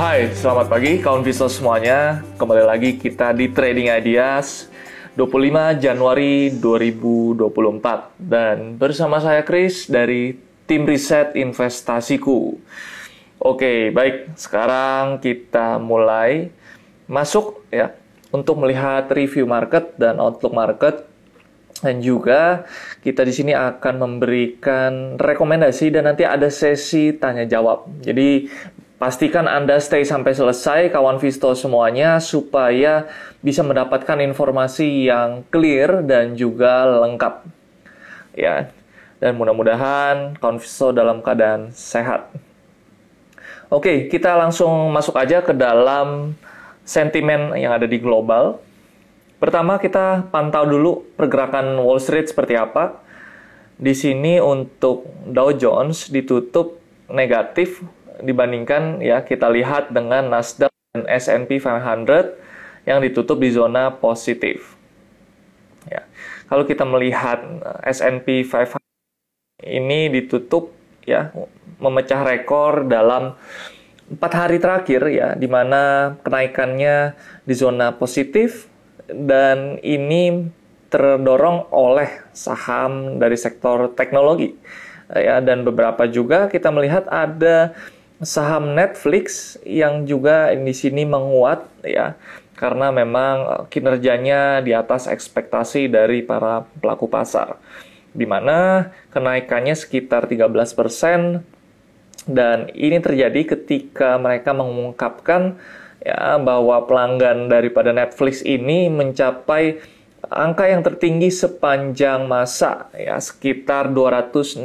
Hai, selamat pagi kawan Visto semuanya. Kembali lagi kita di Trading Ideas 25 Januari 2024 dan bersama saya Chris dari tim riset investasiku. Oke, baik. Sekarang kita mulai masuk ya untuk melihat review market dan outlook market dan juga kita di sini akan memberikan rekomendasi dan nanti ada sesi tanya jawab. Jadi Pastikan Anda stay sampai selesai, kawan Visto semuanya, supaya bisa mendapatkan informasi yang clear dan juga lengkap. Ya, dan mudah-mudahan kawan Visto dalam keadaan sehat. Oke, kita langsung masuk aja ke dalam sentimen yang ada di global. Pertama, kita pantau dulu pergerakan Wall Street seperti apa. Di sini untuk Dow Jones ditutup negatif dibandingkan ya kita lihat dengan Nasdaq dan S&P 500 yang ditutup di zona positif. Ya. Kalau kita melihat eh, S&P 500 ini ditutup ya memecah rekor dalam empat hari terakhir ya di mana kenaikannya di zona positif dan ini terdorong oleh saham dari sektor teknologi ya dan beberapa juga kita melihat ada saham Netflix yang juga di sini menguat ya. Karena memang eh, kinerjanya di atas ekspektasi dari para pelaku pasar. Di mana kenaikannya sekitar 13% dan ini terjadi ketika mereka mengungkapkan ya bahwa pelanggan daripada Netflix ini mencapai angka yang tertinggi sepanjang masa ya sekitar 260,8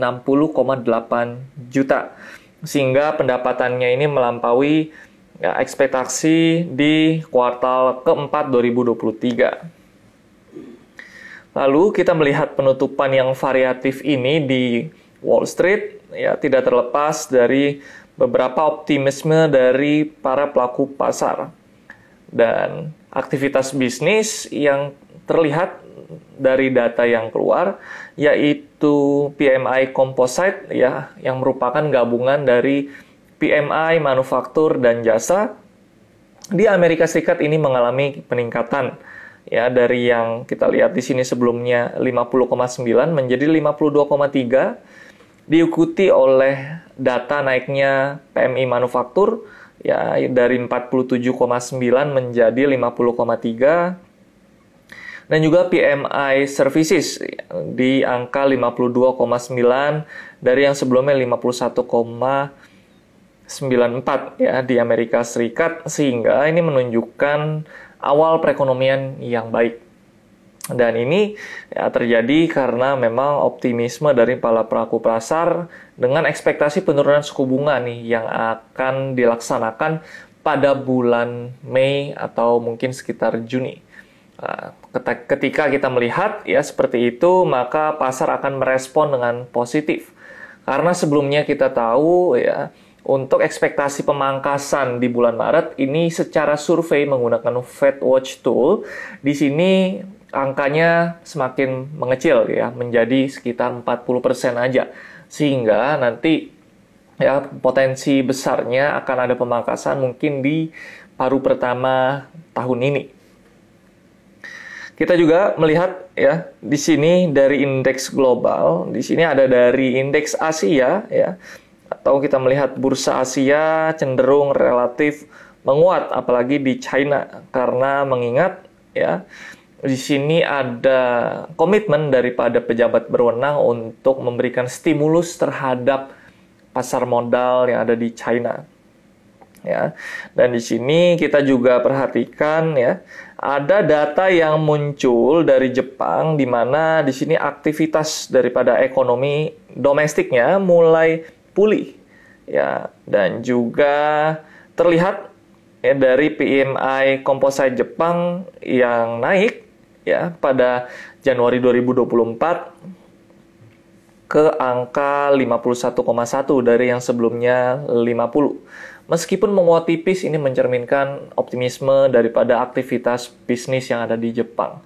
juta sehingga pendapatannya ini melampaui ya, ekspektasi di kuartal keempat 2023. Lalu kita melihat penutupan yang variatif ini di Wall Street ya tidak terlepas dari beberapa optimisme dari para pelaku pasar dan aktivitas bisnis yang terlihat dari data yang keluar yaitu PMI Composite ya yang merupakan gabungan dari PMI manufaktur dan jasa. Di Amerika Serikat ini mengalami peningkatan ya dari yang kita lihat di sini sebelumnya 50,9 menjadi 52,3 diikuti oleh data naiknya PMI manufaktur ya dari 47,9 menjadi 50,3 dan juga PMI Services di angka 52,9 dari yang sebelumnya 51,94 ya di Amerika Serikat sehingga ini menunjukkan awal perekonomian yang baik. Dan ini ya, terjadi karena memang optimisme dari para pelaku pasar dengan ekspektasi penurunan suku bunga nih yang akan dilaksanakan pada bulan Mei atau mungkin sekitar Juni. Nah, ketika kita melihat ya seperti itu, maka pasar akan merespon dengan positif. Karena sebelumnya kita tahu ya, untuk ekspektasi pemangkasan di bulan Maret ini secara survei menggunakan Fed Watch Tool, di sini angkanya semakin mengecil ya, menjadi sekitar 40% aja. Sehingga nanti ya potensi besarnya akan ada pemangkasan mungkin di paruh pertama tahun ini. Kita juga melihat ya di sini dari indeks global, di sini ada dari indeks Asia ya atau kita melihat bursa Asia cenderung relatif menguat apalagi di China karena mengingat ya di sini ada komitmen daripada pejabat berwenang untuk memberikan stimulus terhadap pasar modal yang ada di China ya. Dan di sini kita juga perhatikan ya, ada data yang muncul dari Jepang di mana di sini aktivitas daripada ekonomi domestiknya mulai pulih ya dan juga terlihat ya dari PMI Composite Jepang yang naik ya pada Januari 2024 ke angka 51,1 dari yang sebelumnya 50. Meskipun menguat tipis, ini mencerminkan optimisme daripada aktivitas bisnis yang ada di Jepang.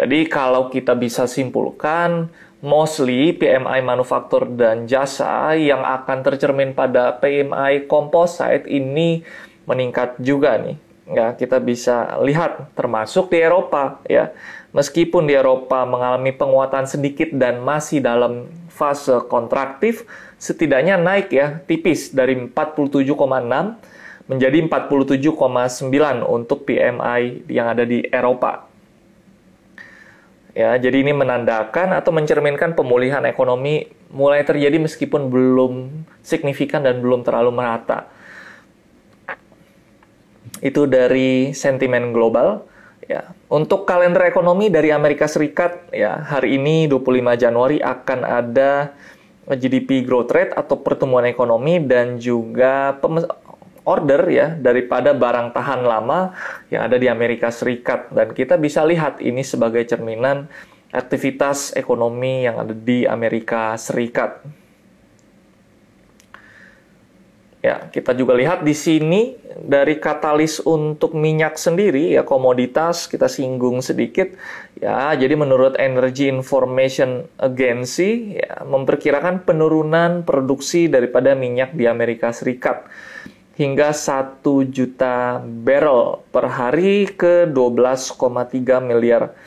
Jadi kalau kita bisa simpulkan, mostly PMI manufaktur dan jasa yang akan tercermin pada PMI composite ini meningkat juga nih. Ya, kita bisa lihat termasuk di Eropa ya. Meskipun di Eropa mengalami penguatan sedikit dan masih dalam fase kontraktif, setidaknya naik ya tipis dari 47,6 menjadi 47,9 untuk PMI yang ada di Eropa. Ya, jadi ini menandakan atau mencerminkan pemulihan ekonomi mulai terjadi meskipun belum signifikan dan belum terlalu merata. Itu dari sentimen global. Ya, untuk kalender ekonomi dari Amerika Serikat, ya hari ini 25 Januari akan ada GDP growth rate atau pertumbuhan ekonomi dan juga order ya daripada barang tahan lama yang ada di Amerika Serikat dan kita bisa lihat ini sebagai cerminan aktivitas ekonomi yang ada di Amerika Serikat. Ya, kita juga lihat di sini dari katalis untuk minyak sendiri ya komoditas kita singgung sedikit ya. Jadi menurut Energy Information Agency ya memperkirakan penurunan produksi daripada minyak di Amerika Serikat hingga 1 juta barrel per hari ke 12,3 miliar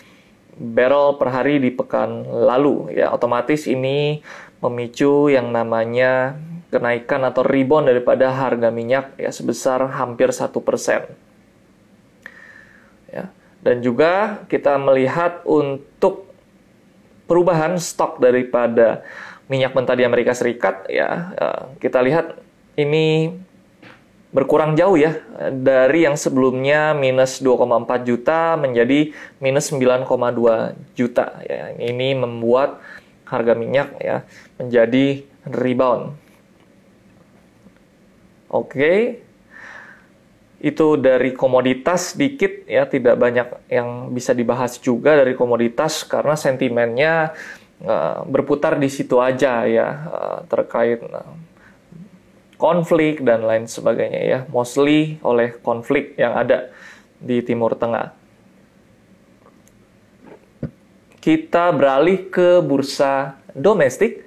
barrel per hari di pekan lalu ya otomatis ini memicu yang namanya kenaikan atau rebound daripada harga minyak ya sebesar hampir satu persen. Ya dan juga kita melihat untuk perubahan stok daripada minyak mentah di Amerika Serikat ya eh, kita lihat ini berkurang jauh ya dari yang sebelumnya minus 2,4 juta menjadi minus 9,2 juta. Ya ini membuat harga minyak ya menjadi rebound oke itu dari komoditas sedikit ya tidak banyak yang bisa dibahas juga dari komoditas karena sentimennya uh, berputar di situ aja ya uh, terkait uh, konflik dan lain sebagainya ya, mostly oleh konflik yang ada di Timur Tengah. Kita beralih ke bursa domestik.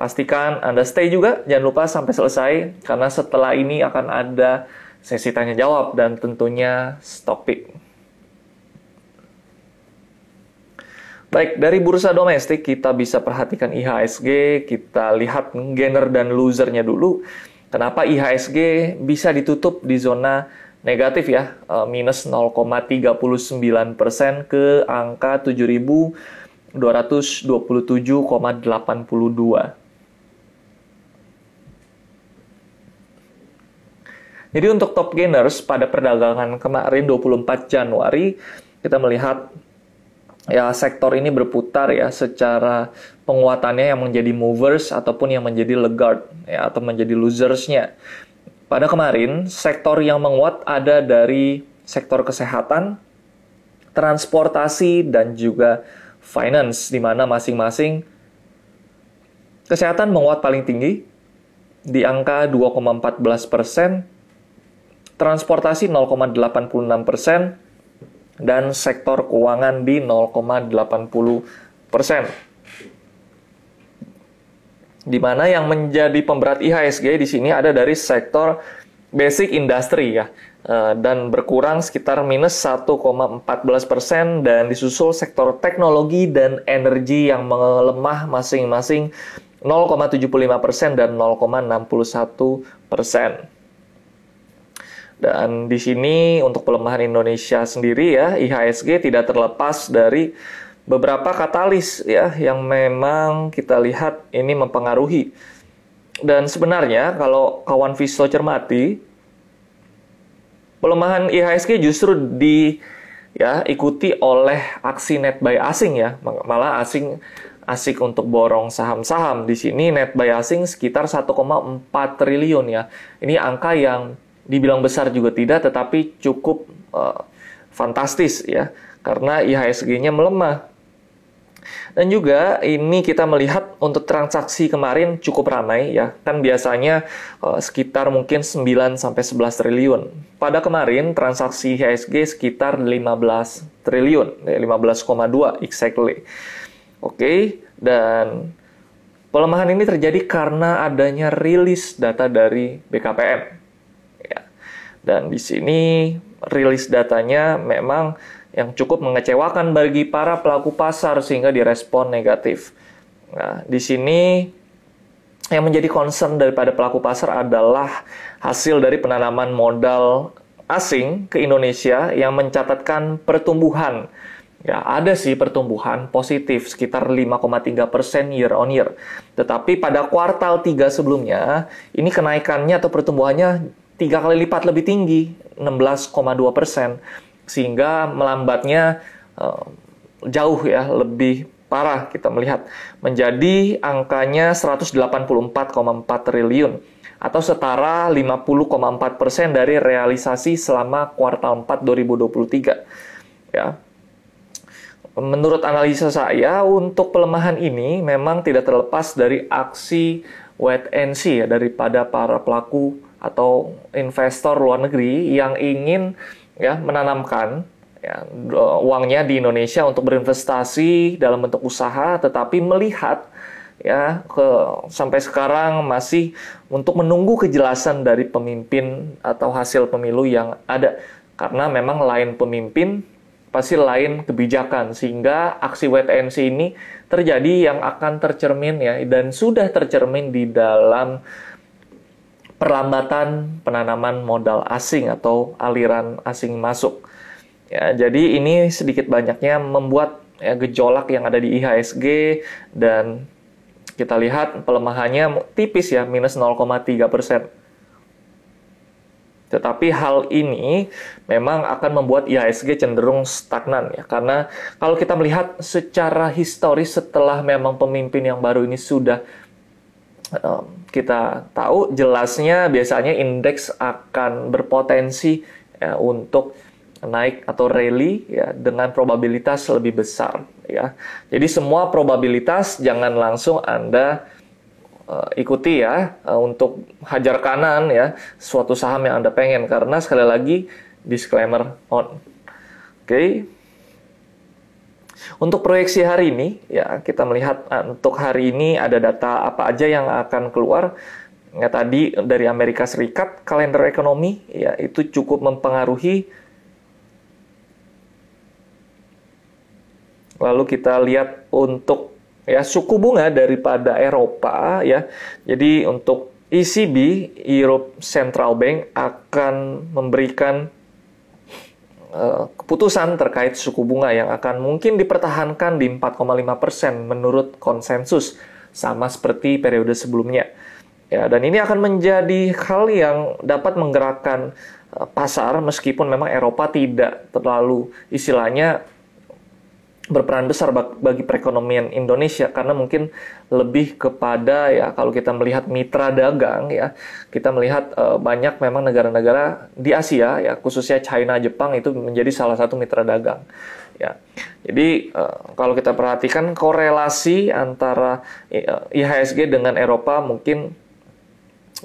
Pastikan Anda stay juga, jangan lupa sampai selesai karena setelah ini akan ada sesi tanya jawab dan tentunya stock pick. Baik, dari bursa domestik kita bisa perhatikan IHSG, kita lihat gainer dan losernya dulu. Kenapa IHSG bisa ditutup di zona negatif ya, eh, minus 0,39 persen ke angka 7.227,82. Jadi untuk top gainers pada perdagangan kemarin 24 Januari kita melihat ya sektor ini berputar ya secara penguatannya yang menjadi movers ataupun yang menjadi laggard ya atau menjadi losersnya. Pada kemarin sektor yang menguat ada dari sektor kesehatan, transportasi dan juga finance di mana masing-masing kesehatan menguat paling tinggi di angka 2,14 persen, transportasi 0,86 persen, dan sektor keuangan di 0,80 persen. Di mana yang menjadi pemberat IHSG di sini ada dari sektor basic industry ya, eh, dan berkurang sekitar minus 1,14 persen dan disusul sektor teknologi dan energi yang melemah masing-masing 0,75 persen dan 0,61 persen. Dan di sini untuk pelemahan Indonesia sendiri ya, IHSG tidak terlepas dari beberapa katalis ya yang memang kita lihat ini mempengaruhi. Dan sebenarnya kalau kawan Visto cermati, pelemahan IHSG justru di ya ikuti oleh aksi net buy asing ya, malah asing asik untuk borong saham-saham. Di sini net buy asing sekitar 1,4 triliun ya. Ini angka yang dibilang besar juga tidak, tetapi cukup uh, fantastis ya, karena IHSG-nya melemah. Dan juga ini kita melihat untuk transaksi kemarin cukup ramai ya. Kan biasanya uh, sekitar mungkin 9 sampai 11 triliun. Pada kemarin transaksi IHSG sekitar 15 triliun, 15,2 exactly. Oke, okay, dan pelemahan ini terjadi karena adanya rilis data dari BKPM Dan di sini rilis datanya memang yang cukup mengecewakan bagi para pelaku pasar sehingga direspon negatif. Nah, di sini yang menjadi concern daripada pelaku pasar adalah hasil dari penanaman modal asing ke Indonesia yang mencatatkan pertumbuhan. Ya, ada sih pertumbuhan positif sekitar 5,3 persen year on year. Tetapi pada kuartal 3 sebelumnya, ini kenaikannya atau pertumbuhannya tiga kali lipat lebih tinggi, 16,2 persen. Sehingga melambatnya uh, jauh ya, lebih parah kita melihat menjadi angkanya 184,4 triliun atau setara 50,4 persen dari realisasi selama kuartal 4 2023. Ya. Menurut analisa saya, untuk pelemahan ini memang tidak terlepas dari aksi wait and see ya, daripada para pelaku atau investor luar negeri yang ingin ya menanamkan ya, uangnya di Indonesia untuk berinvestasi dalam bentuk usaha, tetapi melihat ya ke sampai sekarang masih untuk menunggu kejelasan dari pemimpin atau hasil pemilu yang ada. Karena memang lain pemimpin pasti lain kebijakan sehingga aksi wait ini terjadi yang akan tercermin ya dan sudah tercermin di dalam perlambatan penanaman modal asing atau aliran asing masuk. Ya, jadi ini sedikit banyaknya membuat ya, gejolak yang ada di IHSG dan kita lihat pelemahannya tipis ya, minus 0,3 persen. Tetapi hal ini memang akan membuat IHSG cenderung stagnan ya, karena kalau kita melihat secara historis setelah memang pemimpin yang baru ini sudah kita tahu jelasnya biasanya indeks akan berpotensi ya, untuk naik atau rally ya dengan probabilitas lebih besar ya. Jadi semua probabilitas jangan langsung Anda uh, ikuti ya uh, untuk hajar kanan ya suatu saham yang Anda pengen karena sekali lagi disclaimer on. Oke. Okay. Untuk proyeksi hari ini ya kita melihat uh, untuk hari ini ada data apa aja yang akan keluar ya tadi dari Amerika Serikat kalender ekonomi ya itu cukup mempengaruhi Lalu kita lihat untuk ya suku bunga daripada Eropa ya. Jadi untuk ECB, Europe Central Bank akan memberikan keputusan terkait suku bunga yang akan mungkin dipertahankan di 4,5% menurut konsensus sama seperti periode sebelumnya. Ya, dan ini akan menjadi hal yang dapat menggerakkan uh, pasar meskipun memang Eropa tidak terlalu istilahnya berperan besar bagi perekonomian Indonesia karena mungkin lebih kepada ya kalau kita melihat mitra dagang ya kita melihat uh, banyak memang negara-negara di Asia ya khususnya China Jepang itu menjadi salah satu mitra dagang ya. Jadi uh, kalau kita perhatikan korelasi antara eh, IHSG dengan Eropa mungkin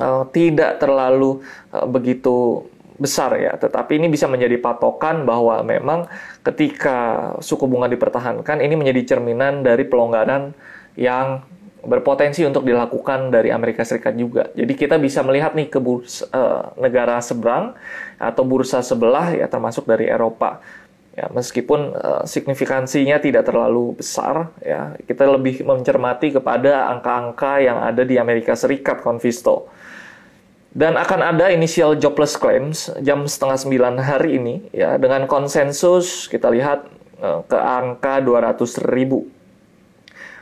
uh, tidak terlalu begitu besar ya, tetapi ini bisa menjadi patokan bahwa memang ketika suku bunga dipertahankan ini menjadi cerminan dari pelonggaran yang berpotensi untuk dilakukan dari Amerika Serikat juga. Jadi kita bisa melihat nih ke bursa, uh, negara seberang atau bursa sebelah ya termasuk dari Eropa. Ya, meskipun uh, signifikansinya tidak terlalu besar ya, kita lebih mencermati kepada angka-angka yang ada di Amerika Serikat Convisto. Dan akan ada initial jobless claims jam setengah sembilan hari ini ya dengan konsensus kita lihat uh, ke angka 200 ribu.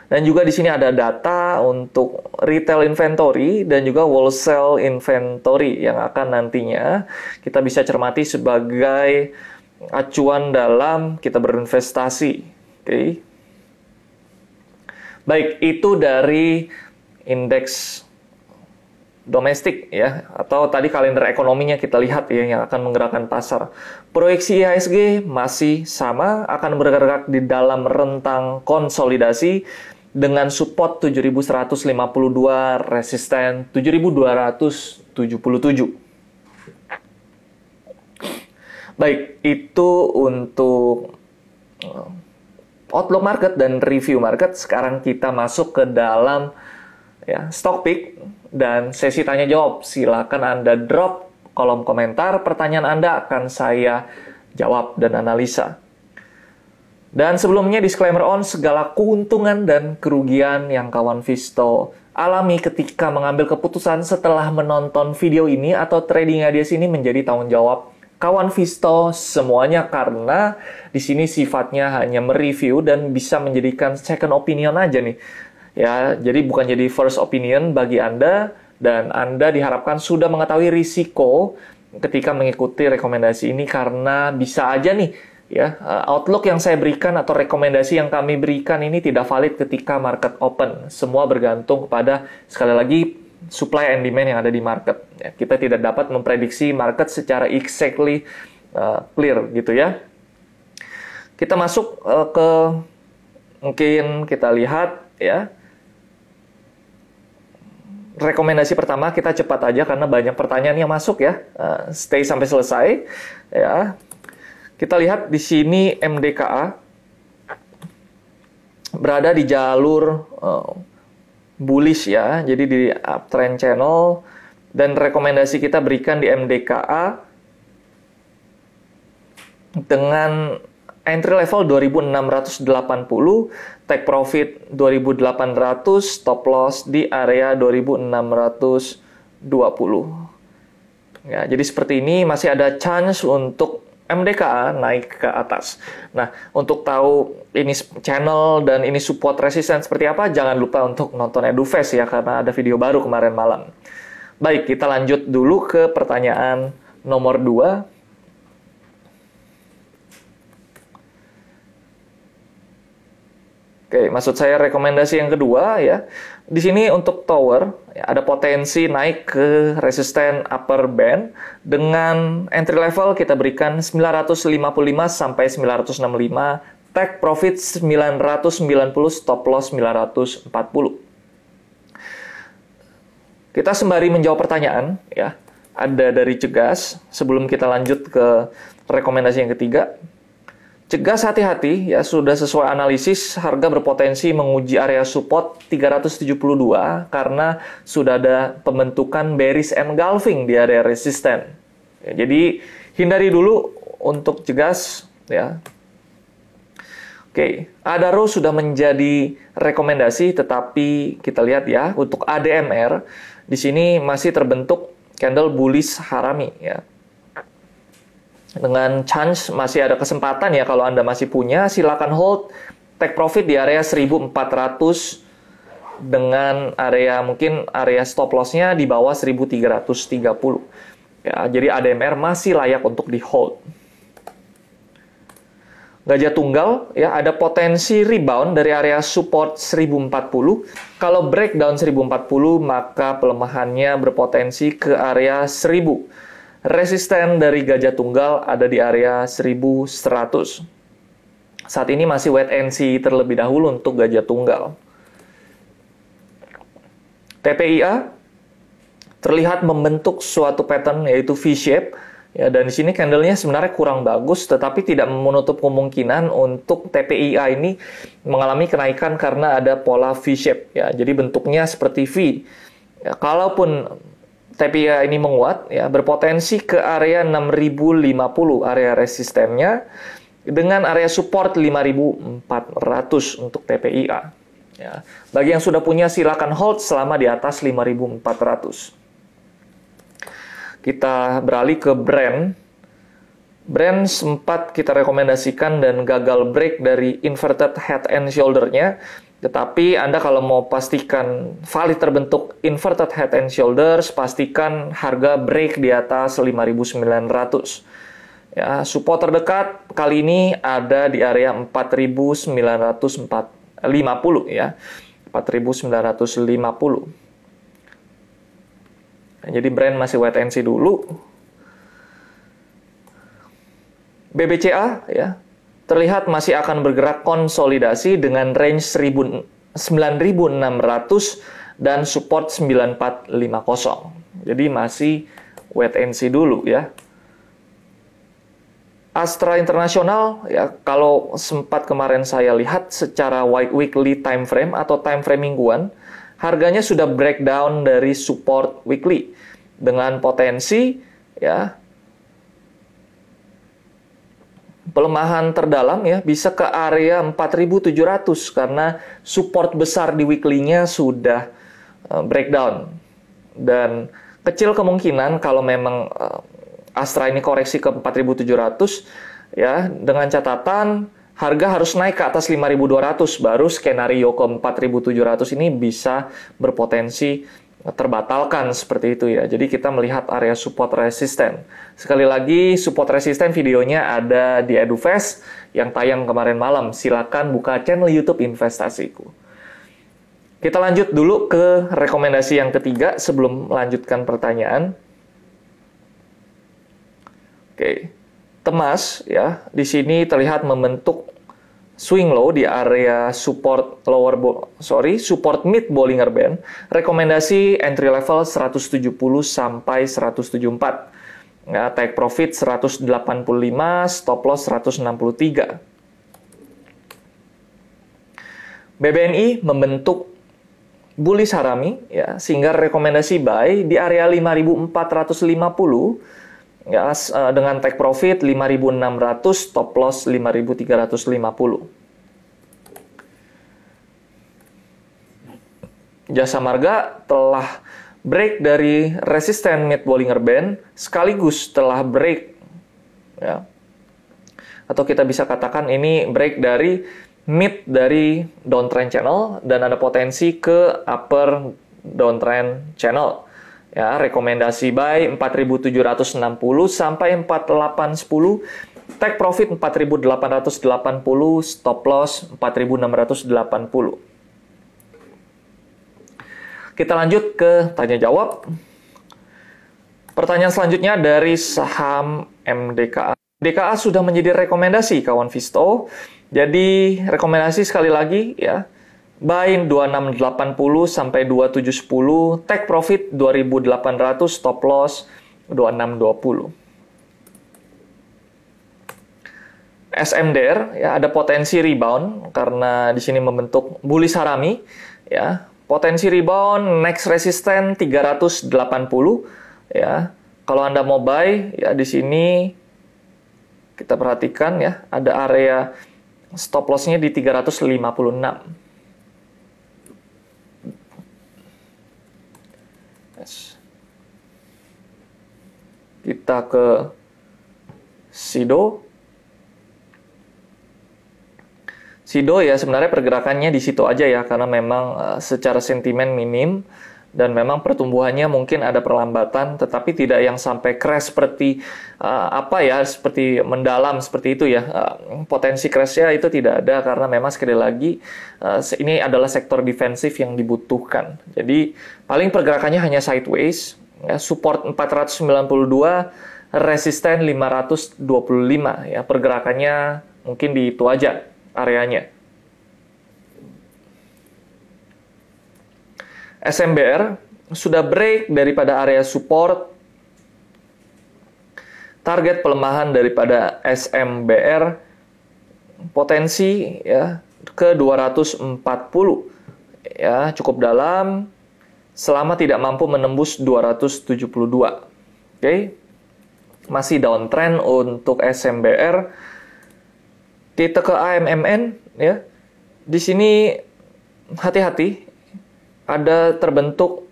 Dan juga di sini ada data untuk retail inventory dan juga wholesale inventory yang akan nantinya kita bisa cermati sebagai acuan dalam kita berinvestasi. Oke. Okay. Baik, itu dari indeks domestik ya atau tadi kalender ekonominya kita lihat ya yang akan menggerakkan pasar. Proyeksi IHSG masih sama akan bergerak di dalam rentang konsolidasi dengan support 7152 resisten 7277. Baik, itu untuk uh, outlook market dan review market. Sekarang kita masuk ke dalam ya stock pick dan sesi tanya jawab. Silakan Anda drop kolom komentar. Pertanyaan Anda akan saya jawab dan analisa. Dan sebelumnya disclaimer on segala keuntungan dan kerugian yang kawan Visto alami ketika mengambil keputusan setelah menonton video ini atau trading ideas ini menjadi tanggung jawab kawan Visto semuanya karena di sini sifatnya hanya mereview dan bisa menjadikan second opinion aja nih. Ya, jadi bukan jadi first opinion bagi Anda dan Anda diharapkan sudah mengetahui risiko ketika mengikuti rekomendasi ini karena bisa aja nih ya eh, outlook yang saya berikan atau rekomendasi yang kami berikan ini tidak valid ketika market open. Semua bergantung kepada sekali lagi supply and demand yang ada di market. Ya, kita tidak dapat memprediksi market secara exactly uh, clear gitu ya. Kita masuk uh, ke mungkin kita lihat ya. Rekomendasi pertama kita cepat aja karena banyak pertanyaan yang masuk ya. Uh, stay sampai selesai ya. Kita lihat di sini MDKA berada di jalur uh, bullish ya, jadi di uptrend channel dan rekomendasi kita berikan di MDKA dengan entry level 2680, take profit 2800, stop loss di area 2620. Ya, jadi seperti ini masih ada chance untuk MDKA naik ke atas. Nah, untuk tahu ini channel dan ini support resistance seperti apa, jangan lupa untuk nonton EduFest ya, karena ada video baru kemarin malam. Baik, kita lanjut dulu ke pertanyaan nomor 2. Oke, maksud saya rekomendasi yang kedua ya. Di sini untuk tower ya, ada potensi naik ke resisten upper band dengan entry level kita berikan 955 sampai 965, take profit 990, stop loss 940. Kita sembari menjawab pertanyaan ya. Ada dari Cegas sebelum kita lanjut ke rekomendasi yang ketiga. Cegas hati-hati ya sudah sesuai analisis harga berpotensi menguji area support 372 karena sudah ada pembentukan bearish engulfing di area resisten. Ya, jadi hindari dulu untuk cegas ya. Oke, Adaro sudah menjadi rekomendasi tetapi kita lihat ya untuk ADMR di sini masih terbentuk candle bullish harami ya dengan chance masih ada kesempatan ya kalau Anda masih punya silakan hold take profit di area 1400 dengan area mungkin area stop lossnya di bawah 1330 ya jadi ADMR masih layak untuk di hold. Gajah tunggal ya ada potensi rebound dari area support 1040. Kalau breakdown 1040 maka pelemahannya berpotensi ke area 1000 Resisten dari gajah tunggal ada di area 1100. Saat ini masih wait and see terlebih dahulu untuk gajah tunggal. TPIA terlihat membentuk suatu pattern yaitu V-shape ya dan di sini candlenya sebenarnya kurang bagus tetapi tidak menutup kemungkinan untuk TPIA ini mengalami kenaikan karena ada pola V-shape ya jadi bentuknya seperti V ya, kalaupun TPIA ini menguat ya berpotensi ke area 6050 area resistennya dengan area support 5400 untuk TPIA. Ya. Bagi yang sudah punya silakan hold selama di atas 5400. Kita beralih ke brand. Brand sempat kita rekomendasikan dan gagal break dari inverted head and shoulder-nya tetapi Anda kalau mau pastikan valid terbentuk inverted head and shoulders, pastikan harga break di atas 5.900. Ya, support terdekat kali ini ada di area 4.950 ya. 4.950. Nah, jadi brand masih wait and see dulu. BBCA ya, terlihat masih akan bergerak konsolidasi dengan range 9600 dan support 9450. Jadi masih wait and see dulu ya. Astra Internasional ya kalau sempat kemarin saya lihat secara weekly time frame atau time frame mingguan harganya sudah breakdown dari support weekly dengan potensi ya pelemahan terdalam ya bisa ke area 4700 karena support besar di weekly-nya sudah uh, breakdown. Dan kecil kemungkinan kalau memang uh, Astra ini koreksi ke 4700 ya dengan catatan harga harus naik ke atas 5200 baru skenario ke 4700 ini bisa berpotensi terbatalkan seperti itu ya. Jadi kita melihat area support resisten. Sekali lagi support resisten videonya ada di EduFest yang tayang kemarin malam. Silakan buka channel YouTube investasiku. Kita lanjut dulu ke rekomendasi yang ketiga sebelum melanjutkan pertanyaan. Oke. Temas ya, di sini terlihat membentuk swing low di area support lower sorry support mid Bollinger Band rekomendasi entry level 170 sampai 174 ya take profit 185 stop loss 163 BBNI membentuk bullish harami ya sehingga rekomendasi buy di area 5450 ya uh, dengan take profit 5.600 stop loss 5.350 Jasa Marga telah break dari resisten mid Bollinger Band sekaligus telah break ya. Atau kita bisa katakan ini break dari mid dari downtrend channel dan ada potensi ke upper downtrend channel Ya, rekomendasi buy 4760 sampai 4810, take profit 4880, stop loss 4680. Kita lanjut ke tanya jawab. Pertanyaan selanjutnya dari saham MDKA. MDKA sudah menjadi rekomendasi kawan Visto. Jadi rekomendasi sekali lagi ya Buy 2680 sampai 2710, take profit 2800, stop loss 2620. SMDR ya ada potensi rebound karena di sini membentuk bullish harami ya. Potensi rebound next resistance 380 ya. Kalau Anda mau buy ya di sini kita perhatikan ya ada area stop loss-nya di 356. Kita ke Sido. Sido ya sebenarnya pergerakannya di situ aja ya karena memang uh, secara sentimen minim dan memang pertumbuhannya mungkin ada perlambatan tetapi tidak yang sampai crash seperti uh, apa ya seperti mendalam seperti itu ya uh, potensi crashnya itu tidak ada karena memang sekali lagi uh, ini adalah sektor defensif yang dibutuhkan jadi paling pergerakannya hanya sideways ya, support 492 resisten 525 ya pergerakannya mungkin di itu aja areanya. SMBR sudah break daripada area support. Target pelemahan daripada SMBR potensi ya ke 240 ya cukup dalam selama tidak mampu menembus 272. Oke. Okay? Masih downtrend untuk SMBR. Kita ke AMMN ya. Di sini hati-hati ada terbentuk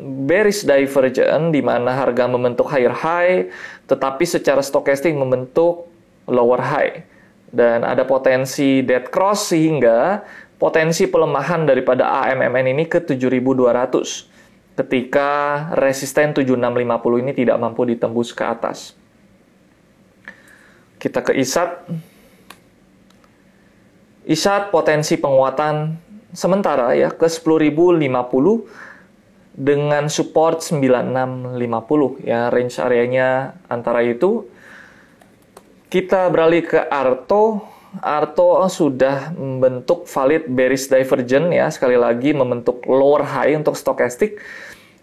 bearish divergence di mana harga membentuk higher high tetapi secara stokastik membentuk lower high dan ada potensi dead cross sehingga potensi pelemahan daripada AMMN ini ke 7200 ketika resisten 7650 ini tidak mampu ditembus ke atas. Kita ke ISAT. ISAT potensi penguatan sementara ya ke 10.050 dengan support 9650 ya range areanya antara itu kita beralih ke Arto Arto sudah membentuk valid bearish divergence ya sekali lagi membentuk lower high untuk stokastik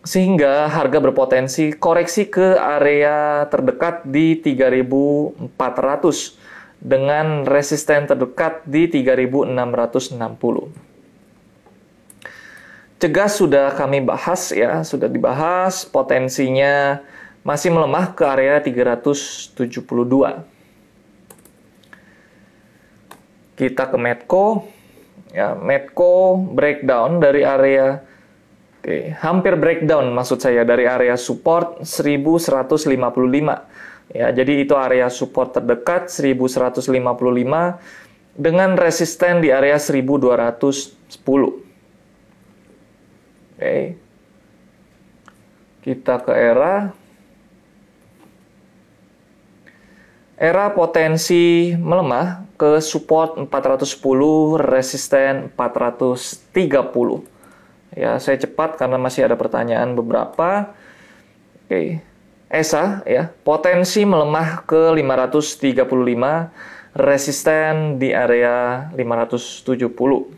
sehingga harga berpotensi koreksi ke area terdekat di 3400 dengan resisten terdekat di 3660. Cegas sudah kami bahas ya, sudah dibahas potensinya masih melemah ke area 372. Kita ke Medco. Ya, Medco breakdown dari area hampir breakdown maksud saya dari area support 1155. Ya, jadi itu area support terdekat 1155 dengan resisten di area 1210. Oke. Kita ke era era potensi melemah ke support 410, resisten 430. Ya, saya cepat karena masih ada pertanyaan beberapa. Oke. ESA ya, potensi melemah ke 535, resisten di area 570.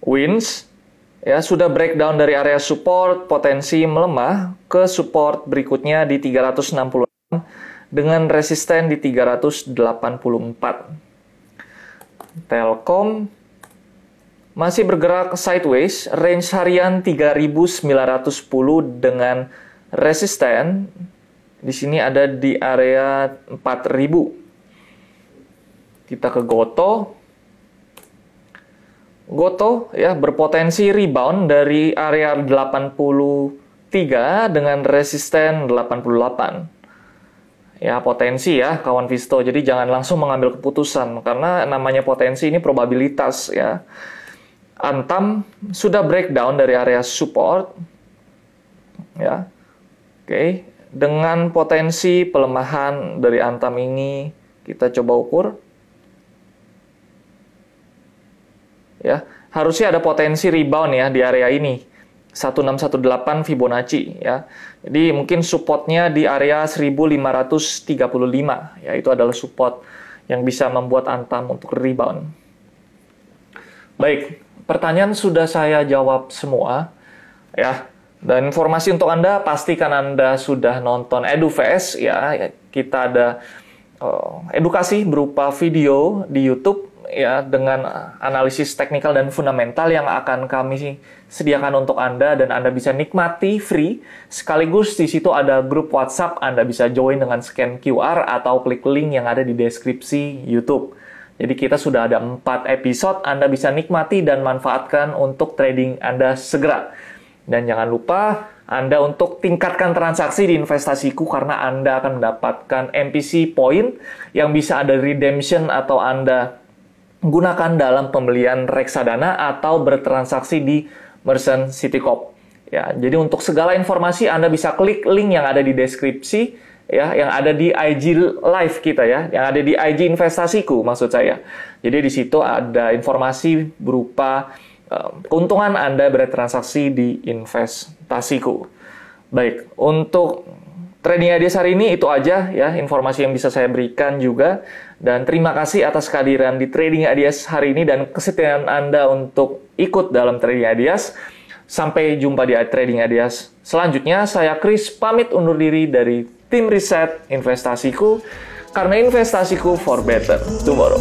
Wins ya sudah breakdown dari area support potensi melemah ke support berikutnya di 366 dengan resisten di 384. Telkom masih bergerak sideways, range harian 3910 dengan resisten di sini ada di area 4000. Kita ke Goto. Goto ya berpotensi rebound dari area 83 dengan resisten 88. Ya potensi ya kawan Visto. Jadi jangan langsung mengambil keputusan karena namanya potensi ini probabilitas ya. Antam sudah breakdown dari area support. Ya. Oke, dengan potensi pelemahan dari Antam ini kita coba ukur. Ya, harusnya ada potensi rebound ya di area ini. 1618 Fibonacci ya. Jadi mungkin supportnya di area 1535 ya itu adalah support yang bisa membuat Antam untuk rebound. Baik, pertanyaan sudah saya jawab semua ya. Dan informasi untuk Anda pastikan Anda sudah nonton EduFS ya. Kita ada uh, edukasi berupa video di YouTube ya dengan analisis teknikal dan fundamental yang akan kami sediakan untuk Anda dan Anda bisa nikmati free. Sekaligus di situ ada grup WhatsApp Anda bisa join dengan scan QR atau klik link yang ada di deskripsi YouTube. Jadi kita sudah ada 4 episode, Anda bisa nikmati dan manfaatkan untuk trading Anda segera. Dan jangan lupa Anda untuk tingkatkan transaksi di investasiku karena Anda akan mendapatkan MPC point yang bisa ada redemption atau Anda gunakan dalam pembelian reksadana atau bertransaksi di Merchant City Corp. Ya, jadi untuk segala informasi Anda bisa klik link yang ada di deskripsi ya yang ada di IG Live kita ya, yang ada di IG investasiku maksud saya. Jadi di situ ada informasi berupa uh, keuntungan Anda bertransaksi di investasiku. Baik, untuk trading ideas hari ini itu aja ya informasi yang bisa saya berikan juga dan terima kasih atas kehadiran di trading ideas hari ini dan kesetiaan Anda untuk ikut dalam trading ideas. Sampai jumpa di trading ideas selanjutnya. Saya Chris pamit undur diri dari tim riset investasiku karena investasiku for better tomorrow.